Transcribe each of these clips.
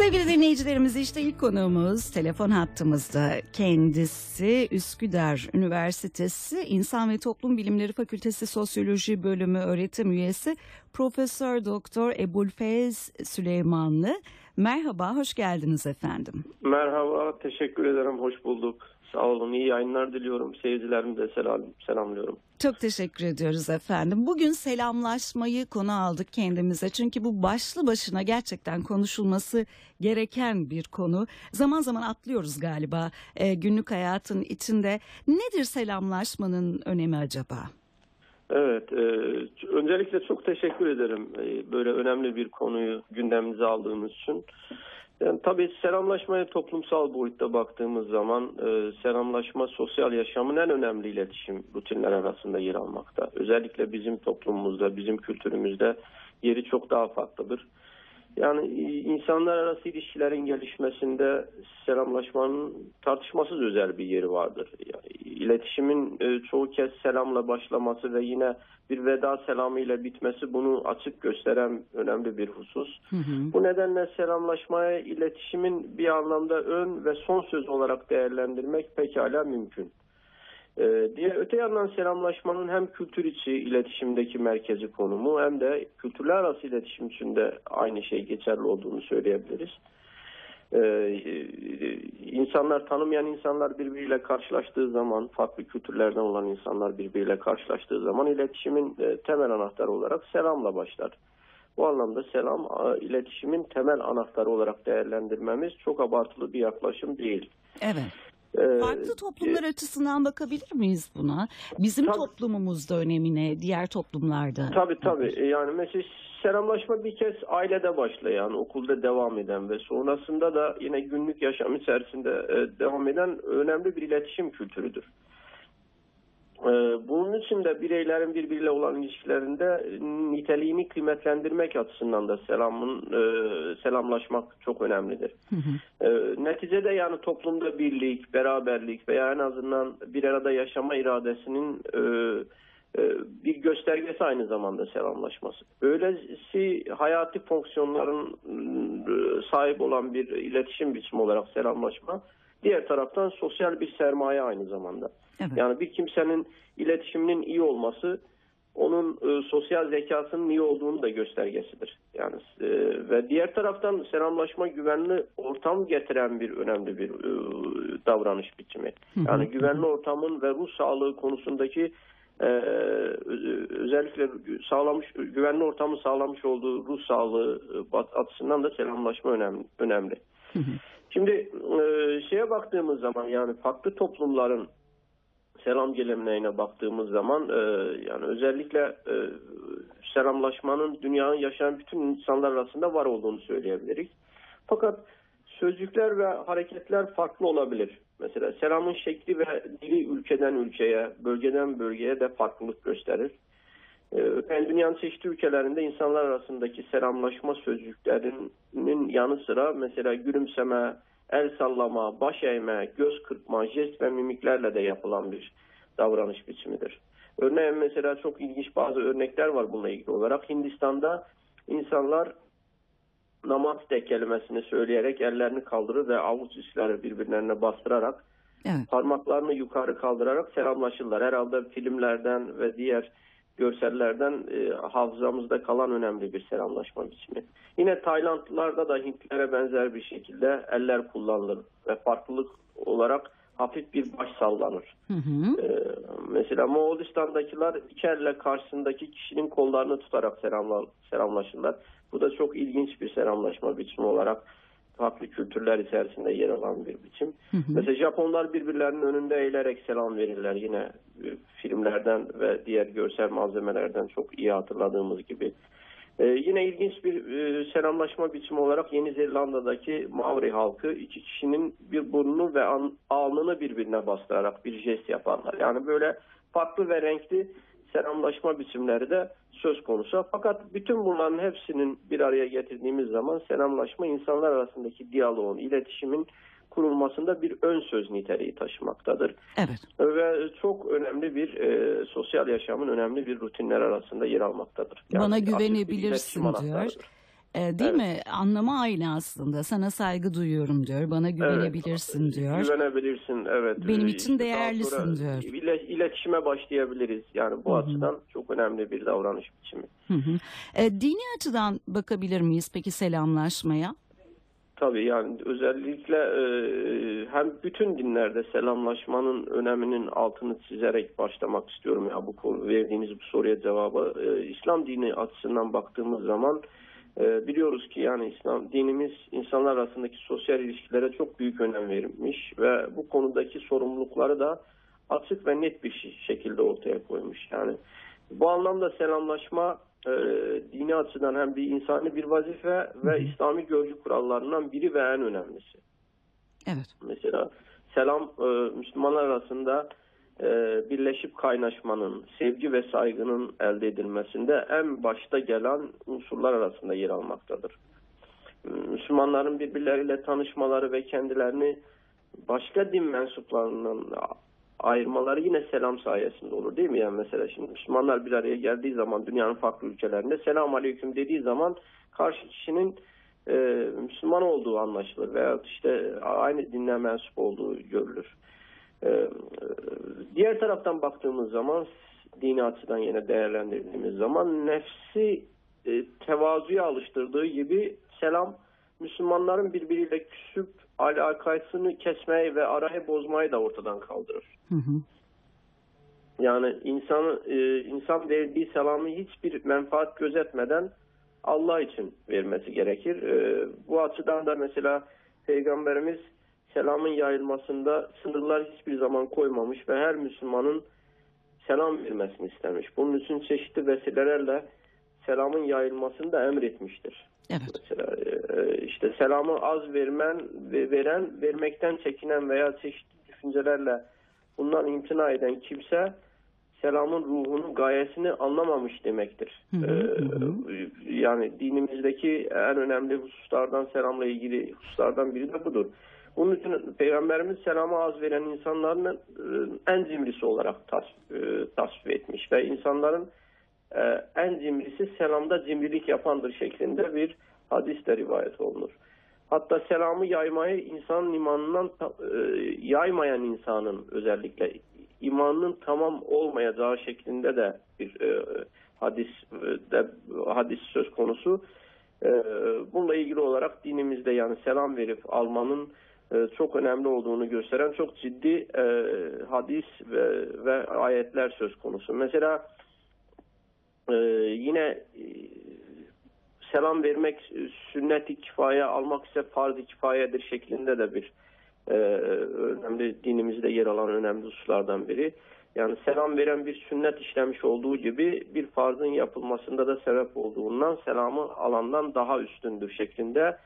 Sevgili dinleyicilerimiz işte ilk konuğumuz telefon hattımızda. Kendisi Üsküdar Üniversitesi İnsan ve Toplum Bilimleri Fakültesi Sosyoloji Bölümü öğretim üyesi Profesör Doktor Ebulfez Süleymanlı. Merhaba, hoş geldiniz efendim. Merhaba, teşekkür ederim, hoş bulduk. Sağ olun, iyi yayınlar diliyorum. Seyircilerimi de selam, selamlıyorum. Çok teşekkür ediyoruz efendim. Bugün selamlaşmayı konu aldık kendimize. Çünkü bu başlı başına gerçekten konuşulması gereken bir konu. Zaman zaman atlıyoruz galiba e, günlük hayatın içinde. Nedir selamlaşmanın önemi acaba? Evet, e, öncelikle çok teşekkür ederim e, böyle önemli bir konuyu gündemimize aldığımız için. Yani tabii selamlaşmaya toplumsal boyutta baktığımız zaman e, selamlaşma sosyal yaşamın en önemli iletişim rutinler arasında yer almakta. Özellikle bizim toplumumuzda, bizim kültürümüzde yeri çok daha farklıdır. Yani insanlar arası ilişkilerin gelişmesinde selamlaşmanın tartışmasız özel bir yeri vardır. Yani iletişimin e, çoğu kez selamla başlaması ve yine bir veda selamı ile bitmesi bunu açık gösteren önemli bir husus. Hı hı. Bu nedenle selamlaşmaya iletişimin bir anlamda ön ve son söz olarak değerlendirmek pekala mümkün. Ee, diye öte yandan selamlaşmanın hem kültür içi iletişimdeki merkezi konumu hem de kültürler arası iletişim içinde aynı şey geçerli olduğunu söyleyebiliriz. Ee, insanlar tanımayan insanlar birbiriyle karşılaştığı zaman farklı kültürlerden olan insanlar birbiriyle karşılaştığı zaman iletişimin e, temel anahtarı olarak selamla başlar. Bu anlamda selam iletişimin temel anahtarı olarak değerlendirmemiz çok abartılı bir yaklaşım değil. Evet. Farklı toplumlar açısından bakabilir miyiz buna? Bizim tabii, toplumumuzda önemine, diğer toplumlarda. Tabii tabii. Yani mesela selamlaşma bir kez ailede başlayan, okulda devam eden ve sonrasında da yine günlük yaşam içerisinde devam eden önemli bir iletişim kültürüdür. Ee, bunun için de bireylerin birbiriyle olan ilişkilerinde niteliğini kıymetlendirmek açısından da selamın e, selamlaşmak çok önemlidir. Hı hı. E, neticede yani toplumda birlik, beraberlik veya en azından bir arada yaşama iradesinin e, e, bir göstergesi aynı zamanda selamlaşması. Böylesi hayati fonksiyonların e, sahip olan bir iletişim biçimi olarak selamlaşma Diğer taraftan sosyal bir sermaye aynı zamanda. Evet. Yani bir kimsenin iletişiminin iyi olması onun e, sosyal zekasının iyi olduğunu da göstergesidir. Yani e, ve diğer taraftan selamlaşma güvenli ortam getiren bir önemli bir e, davranış biçimi. Yani güvenli ortamın ve ruh sağlığı konusundaki e, özellikle sağlamış güvenli ortamı sağlamış olduğu ruh sağlığı e, açısından da selamlaşma önemli. önemli. Şimdi e, şeye baktığımız zaman yani farklı toplumların selam geleneğine baktığımız zaman e, yani özellikle e, selamlaşmanın dünyanın yaşayan bütün insanlar arasında var olduğunu söyleyebiliriz. Fakat sözcükler ve hareketler farklı olabilir. Mesela selamın şekli ve dili ülkeden ülkeye, bölgeden bölgeye de farklılık gösterir. Yani dünyanın çeşitli ülkelerinde insanlar arasındaki selamlaşma sözcüklerinin yanı sıra mesela gülümseme, el sallama, baş eğme, göz kırpma, jest ve mimiklerle de yapılan bir davranış biçimidir. Örneğin mesela çok ilginç bazı örnekler var bununla ilgili olarak. Hindistan'da insanlar namaste kelimesini söyleyerek ellerini kaldırır ve avuç içleri birbirlerine bastırarak evet. parmaklarını yukarı kaldırarak selamlaşırlar. Herhalde filmlerden ve diğer görsellerden e, hafızamızda kalan önemli bir selamlaşma biçimi. Yine Taylandlılarda da Hintlere benzer bir şekilde eller kullanılır ve farklılık olarak hafif bir baş sallanır. Hı hı. Ee, mesela Moğolistan'dakiler iki elle karşısındaki kişinin kollarını tutarak selamla, selamlaşırlar. Bu da çok ilginç bir selamlaşma biçimi olarak farklı kültürler içerisinde yer alan bir biçim. Hı hı. Mesela Japonlar birbirlerinin önünde eğilerek selam verirler. Yine filmlerden ve diğer görsel malzemelerden çok iyi hatırladığımız gibi. Ee, yine ilginç bir e, selamlaşma biçimi olarak Yeni Zelanda'daki Maori halkı iki kişinin bir burnunu ve an, alnını birbirine bastırarak bir jest yaparlar. Yani böyle farklı ve renkli selamlaşma biçimleri de söz konusu. Fakat bütün bunların hepsinin bir araya getirdiğimiz zaman selamlaşma insanlar arasındaki diyaloğun, iletişimin kurulmasında bir ön söz niteliği taşımaktadır. Evet. Ve çok önemli bir e, sosyal yaşamın önemli bir rutinler arasında yer almaktadır. Yani Bana güvenebilirsin diyor. E, değil Evet. mi? Anlamı aynı aslında. Sana saygı duyuyorum diyor. Bana güvenebilirsin Evet, diyor. Güvenebilirsin evet. Benim Ee, için işte değerlisin diyor. ile- iletişime başlayabiliriz. Yani bu Hı hı. açıdan çok önemli bir davranış biçimi. Hı hı. E, dini açıdan bakabilir miyiz peki selamlaşmaya? Tabii yani özellikle e, hem bütün dinlerde selamlaşmanın öneminin altını çizerek başlamak istiyorum ya bu konu verdiğiniz bu soruya cevabı. E, İslam dini açısından baktığımız zaman e, biliyoruz ki yani İslam dinimiz insanlar arasındaki sosyal ilişkilere çok büyük önem verilmiş ve bu konudaki sorumlulukları da açık ve net bir şekilde ortaya koymuş. Yani bu anlamda selamlaşma e, dini açıdan hem bir insani bir vazife ve İslami görgü kurallarından biri ve en önemlisi. Evet. Mesela selam e, Müslümanlar arasında e, birleşip kaynaşmanın, sevgi ve saygının elde edilmesinde en başta gelen unsurlar arasında yer almaktadır. Müslümanların birbirleriyle tanışmaları ve kendilerini başka din mensuplarından ayırmaları yine selam sayesinde olur değil mi? Yani mesela şimdi Müslümanlar bir araya geldiği zaman dünyanın farklı ülkelerinde selam aleyküm dediği zaman karşı kişinin e, Müslüman olduğu anlaşılır veya işte aynı dinden mensup olduğu görülür. E, diğer taraftan baktığımız zaman dini açıdan yine değerlendirdiğimiz zaman nefsi e, tevazuya alıştırdığı gibi selam Müslümanların birbiriyle küsüp alakasını kesmeyi ve arayı bozmayı da ortadan kaldırır. Hı hı. Yani insan e, insan verdiği selamı hiçbir menfaat gözetmeden Allah için vermesi gerekir. E, bu açıdan da mesela Peygamberimiz selamın yayılmasında sınırlar hiçbir zaman koymamış ve her Müslümanın selam vermesini istemiş. Bunun için çeşitli vesilelerle selamın yayılmasını da emretmiştir. Evet. Mesela e, işte selamı az vermen ve veren, vermekten çekinen veya çeşitli düşüncelerle bundan imtina eden kimse selamın ruhunun gayesini anlamamış demektir. Hı hı, Ee, Yani dinimizdeki en önemli hususlardan selamla ilgili hususlardan biri de budur. Bunun için Peygamberimiz selamı az veren insanların e, en cimrisi olarak tas, e, tasvip etmiş ve insanların e, en cimrisi selamda cimrilik yapandır şeklinde bir hadis de rivayet olunur. Hatta selamı yaymayı insanın imanından e, yaymayan insanın özellikle imanının tamam olmayacağı şeklinde de bir e, hadis de hadis söz konusu. E, bununla ilgili olarak dinimizde yani selam verip almanın çok önemli olduğunu gösteren çok ciddi hadis ve, ve ayetler söz konusu. Mesela ee, yine e, selam vermek sünnet-i kifaya almak ise farz-ı kifayedir şeklinde de bir e, önemli dinimizde yer alan önemli hususlardan biri. Yani selam veren bir sünnet işlemiş olduğu gibi bir farzın yapılmasında da sebep olduğundan selamı alandan daha üstündür şeklinde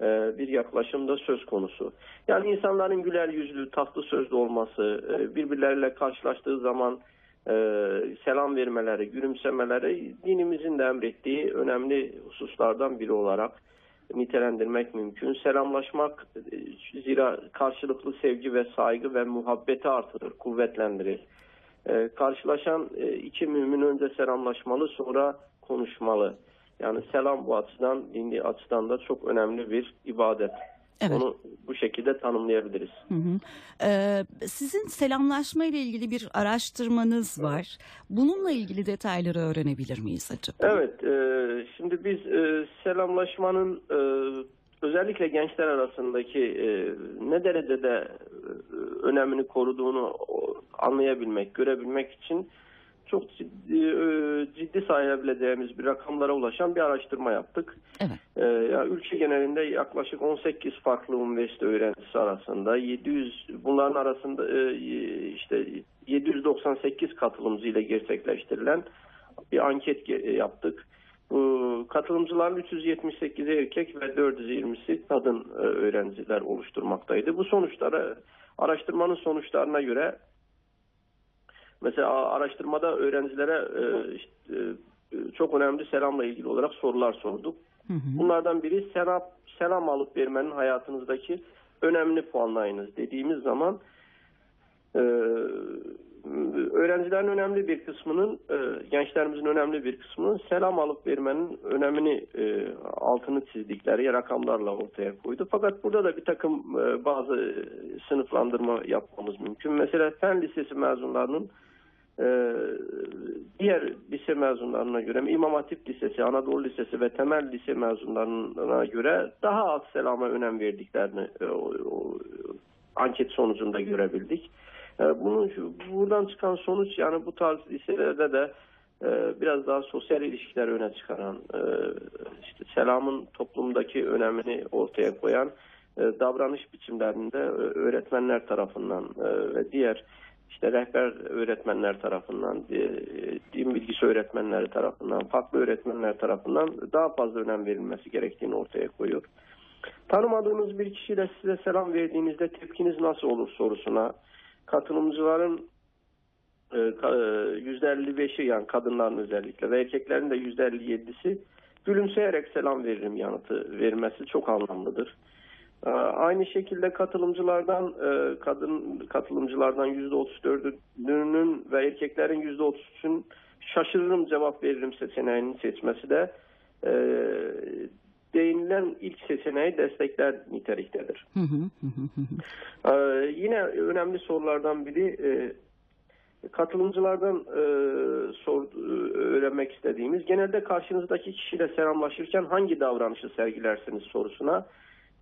e, bir yaklaşım da söz konusu. Yani insanların güler yüzlü, tatlı sözlü olması, e, birbirleriyle karşılaştığı zaman e, selam vermeleri, gülümsemeleri dinimizin de emrettiği önemli hususlardan biri olarak nitelendirmek mümkün. Selamlaşmak e, zira karşılıklı sevgi ve saygı ve muhabbeti artırır, kuvvetlendirir. E, karşılaşan e, iki mümin önce selamlaşmalı sonra konuşmalı. Yani selam bu açıdan, dini açıdan da çok önemli bir ibadet. Evet. Onu bu şekilde tanımlayabiliriz. Hı hı. Ee, sizin selamlaşma ile ilgili bir araştırmanız var. Bununla ilgili detayları öğrenebilir miyiz acaba? Evet, e, şimdi biz e, selamlaşmanın e, özellikle gençler arasındaki e, ne derecede e, önemini koruduğunu anlayabilmek, görebilmek için çok ciddi, e, ciddi sayabileceğimiz bir rakamlara ulaşan bir araştırma yaptık. Evet. Ee, ya ülke genelinde yaklaşık 18 farklı üniversite öğrencisi arasında 700 bunların arasında e, işte 798 katılımcı ile gerçekleştirilen bir anket yaptık. Bu katılımcıların 378'i erkek ve 420'si kadın e, öğrenciler oluşturmaktaydı. Bu sonuçlara araştırmanın sonuçlarına göre mesela araştırmada öğrencilere e, işte, e, çok önemli selamla ilgili olarak sorular sorduk. Hı hı. Bunlardan biri selam, selam alıp vermenin hayatınızdaki önemli puanlayınız dediğimiz zaman e, öğrencilerin önemli bir kısmının, e, gençlerimizin önemli bir kısmının selam alıp vermenin önemini e, altını çizdikleri rakamlarla ortaya koydu. Fakat burada da bir takım e, bazı sınıflandırma yapmamız mümkün. Mesela Fen Lisesi mezunlarının e, diğer lise mezunlarına göre İmam Hatip Lisesi, Anadolu Lisesi ve temel lise mezunlarına göre daha az selama önem verdiklerini e, anket sonucunda görebildik. E, bunun buradan çıkan sonuç yani bu tarz liselerde de e, biraz daha sosyal ilişkiler öne çıkaran, e, işte selamın toplumdaki önemini ortaya koyan davranış biçimlerinde öğretmenler tarafından ve diğer işte rehber öğretmenler tarafından, e, din bilgisi öğretmenleri tarafından, farklı öğretmenler tarafından daha fazla önem verilmesi gerektiğini ortaya koyuyor. Tanımadığınız bir kişiyle size selam verdiğinizde tepkiniz nasıl olur sorusuna katılımcıların %55'i e, yani kadınların özellikle ve erkeklerin de %57'si gülümseyerek selam veririm yanıtı vermesi çok anlamlıdır. Ee, aynı şekilde katılımcılardan e, kadın katılımcılardan %34'ünün ve erkeklerin %33'ün şaşırırım cevap veririm seçeneğinin seçmesi de e, değinilen ilk seçeneği destekler niteliktedir. Ee, yine önemli sorulardan biri e, katılımcılardan e, sor, öğrenmek istediğimiz genelde karşınızdaki kişiyle selamlaşırken hangi davranışı sergilersiniz sorusuna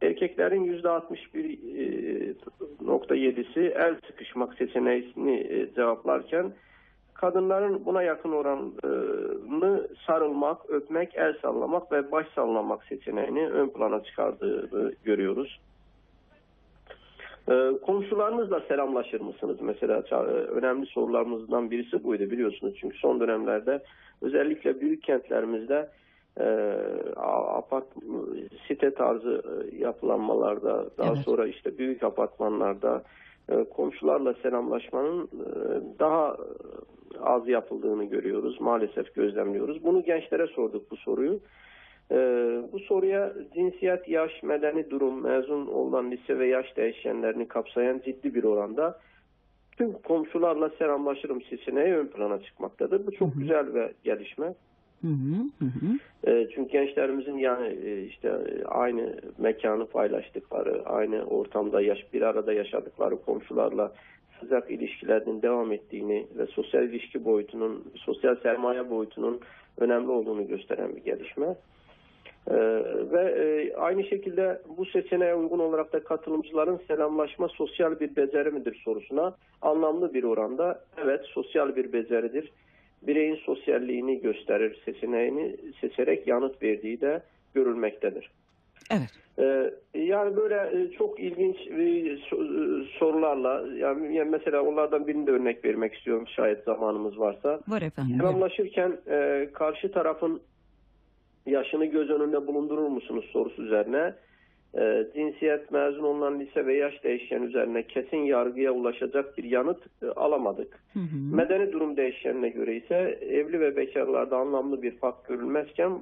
Erkeklerin %61.7'si e, el sıkışmak seçeneğini e, cevaplarken kadınların buna yakın oranını sarılmak, öpmek, el sallamak ve baş sallamak seçeneğini ön plana çıkardığını görüyoruz. E, komşularınızla selamlaşır mısınız? Mesela önemli sorularımızdan birisi buydu biliyorsunuz. Çünkü son dönemlerde özellikle büyük kentlerimizde e, apart site tarzı e, yapılanmalarda daha evet. sonra işte büyük apartmanlarda e, komşularla selamlaşmanın e, daha az yapıldığını görüyoruz. Maalesef gözlemliyoruz. Bunu gençlere sorduk bu soruyu. E, bu soruya cinsiyet, yaş, medeni durum, mezun olan lise ve yaş değişkenlerini kapsayan ciddi bir oranda tüm komşularla selamlaşırım seçeneği ön plana çıkmaktadır. Bu çok güzel ve gelişme. Hı hı. E, çünkü gençlerimizin yani e, işte aynı mekanı paylaştıkları, aynı ortamda yaş bir arada yaşadıkları komşularla sıcak ilişkilerin devam ettiğini ve sosyal ilişki boyutunun, sosyal sermaye boyutunun önemli olduğunu gösteren bir gelişme. Ee, ve e, aynı şekilde bu seçeneğe uygun olarak da katılımcıların selamlaşma sosyal bir beceri midir sorusuna anlamlı bir oranda evet sosyal bir beceridir bireyin sosyalliğini gösterir seçeneğini seçerek yanıt verdiği de görülmektedir. Evet. Ee, yani böyle e, çok ilginç e, sorularla yani mesela onlardan birini de örnek vermek istiyorum şayet zamanımız varsa. Var efendim. Selamlaşırken e, karşı tarafın yaşını göz önünde bulundurur musunuz sorusu üzerine e, cinsiyet mezun olunan lise ve yaş değişken üzerine kesin yargıya ulaşacak bir yanıt e, alamadık. Hı hı. Medeni durum değişkenine göre ise evli ve bekarlarda anlamlı bir fark görülmezken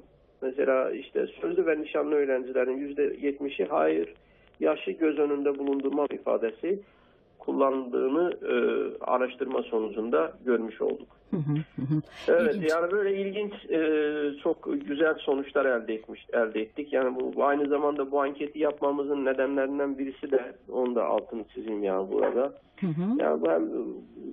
mesela işte sözlü ve nişanlı öğrencilerin %70'i hayır yaşı göz önünde bulundurma ifadesi kullandığını e, araştırma sonucunda görmüş olduk. evet ilginç. yani böyle ilginç e, çok güzel sonuçlar elde etmiş elde ettik. Yani bu aynı zamanda bu anketi yapmamızın nedenlerinden birisi de onu da altını çizeyim yani burada. Yani ben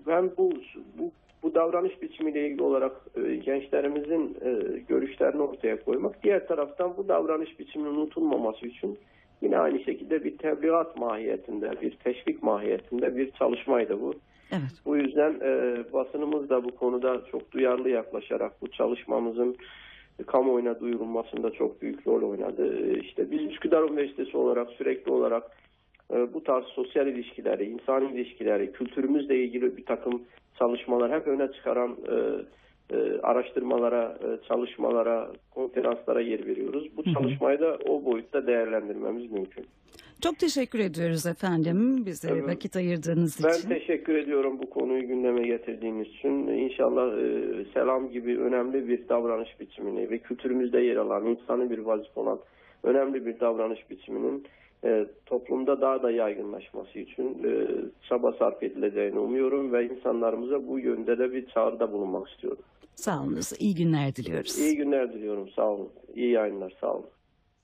ben bu bu bu davranış biçimiyle ilgili olarak e, gençlerimizin e, görüşlerini ortaya koymak. Diğer taraftan bu davranış biçiminin unutulmaması için Yine aynı şekilde bir tebliğat mahiyetinde, bir teşvik mahiyetinde bir çalışmaydı bu. Evet. Bu yüzden e, basınımız da bu konuda çok duyarlı yaklaşarak bu çalışmamızın kamuoyuna duyurulmasında çok büyük rol oynadı. E, işte biz Üsküdar Üniversitesi olarak sürekli olarak e, bu tarz sosyal ilişkileri, insan ilişkileri, kültürümüzle ilgili bir takım çalışmalar hep öne çıkaran e, e, araştırmalara, e, çalışmalara, konferanslara yer veriyoruz. Bu çalışmayı da o boyutta değerlendirmemiz mümkün. Çok teşekkür ediyoruz efendim bize evet. vakit ayırdığınız ben için. Ben teşekkür ediyorum bu konuyu gündeme getirdiğiniz için. İnşallah e, selam gibi önemli bir davranış biçimini ve kültürümüzde yer alan, insanı bir vazif olan önemli bir davranış biçiminin e, toplumda daha da yaygınlaşması için e, çaba sarf edileceğini umuyorum ve insanlarımıza bu yönde de bir çağrıda bulunmak istiyorum. Sağ olunuz. İyi günler diliyoruz. İyi günler diliyorum. Sağ olun. İyi yayınlar. Sağ olun.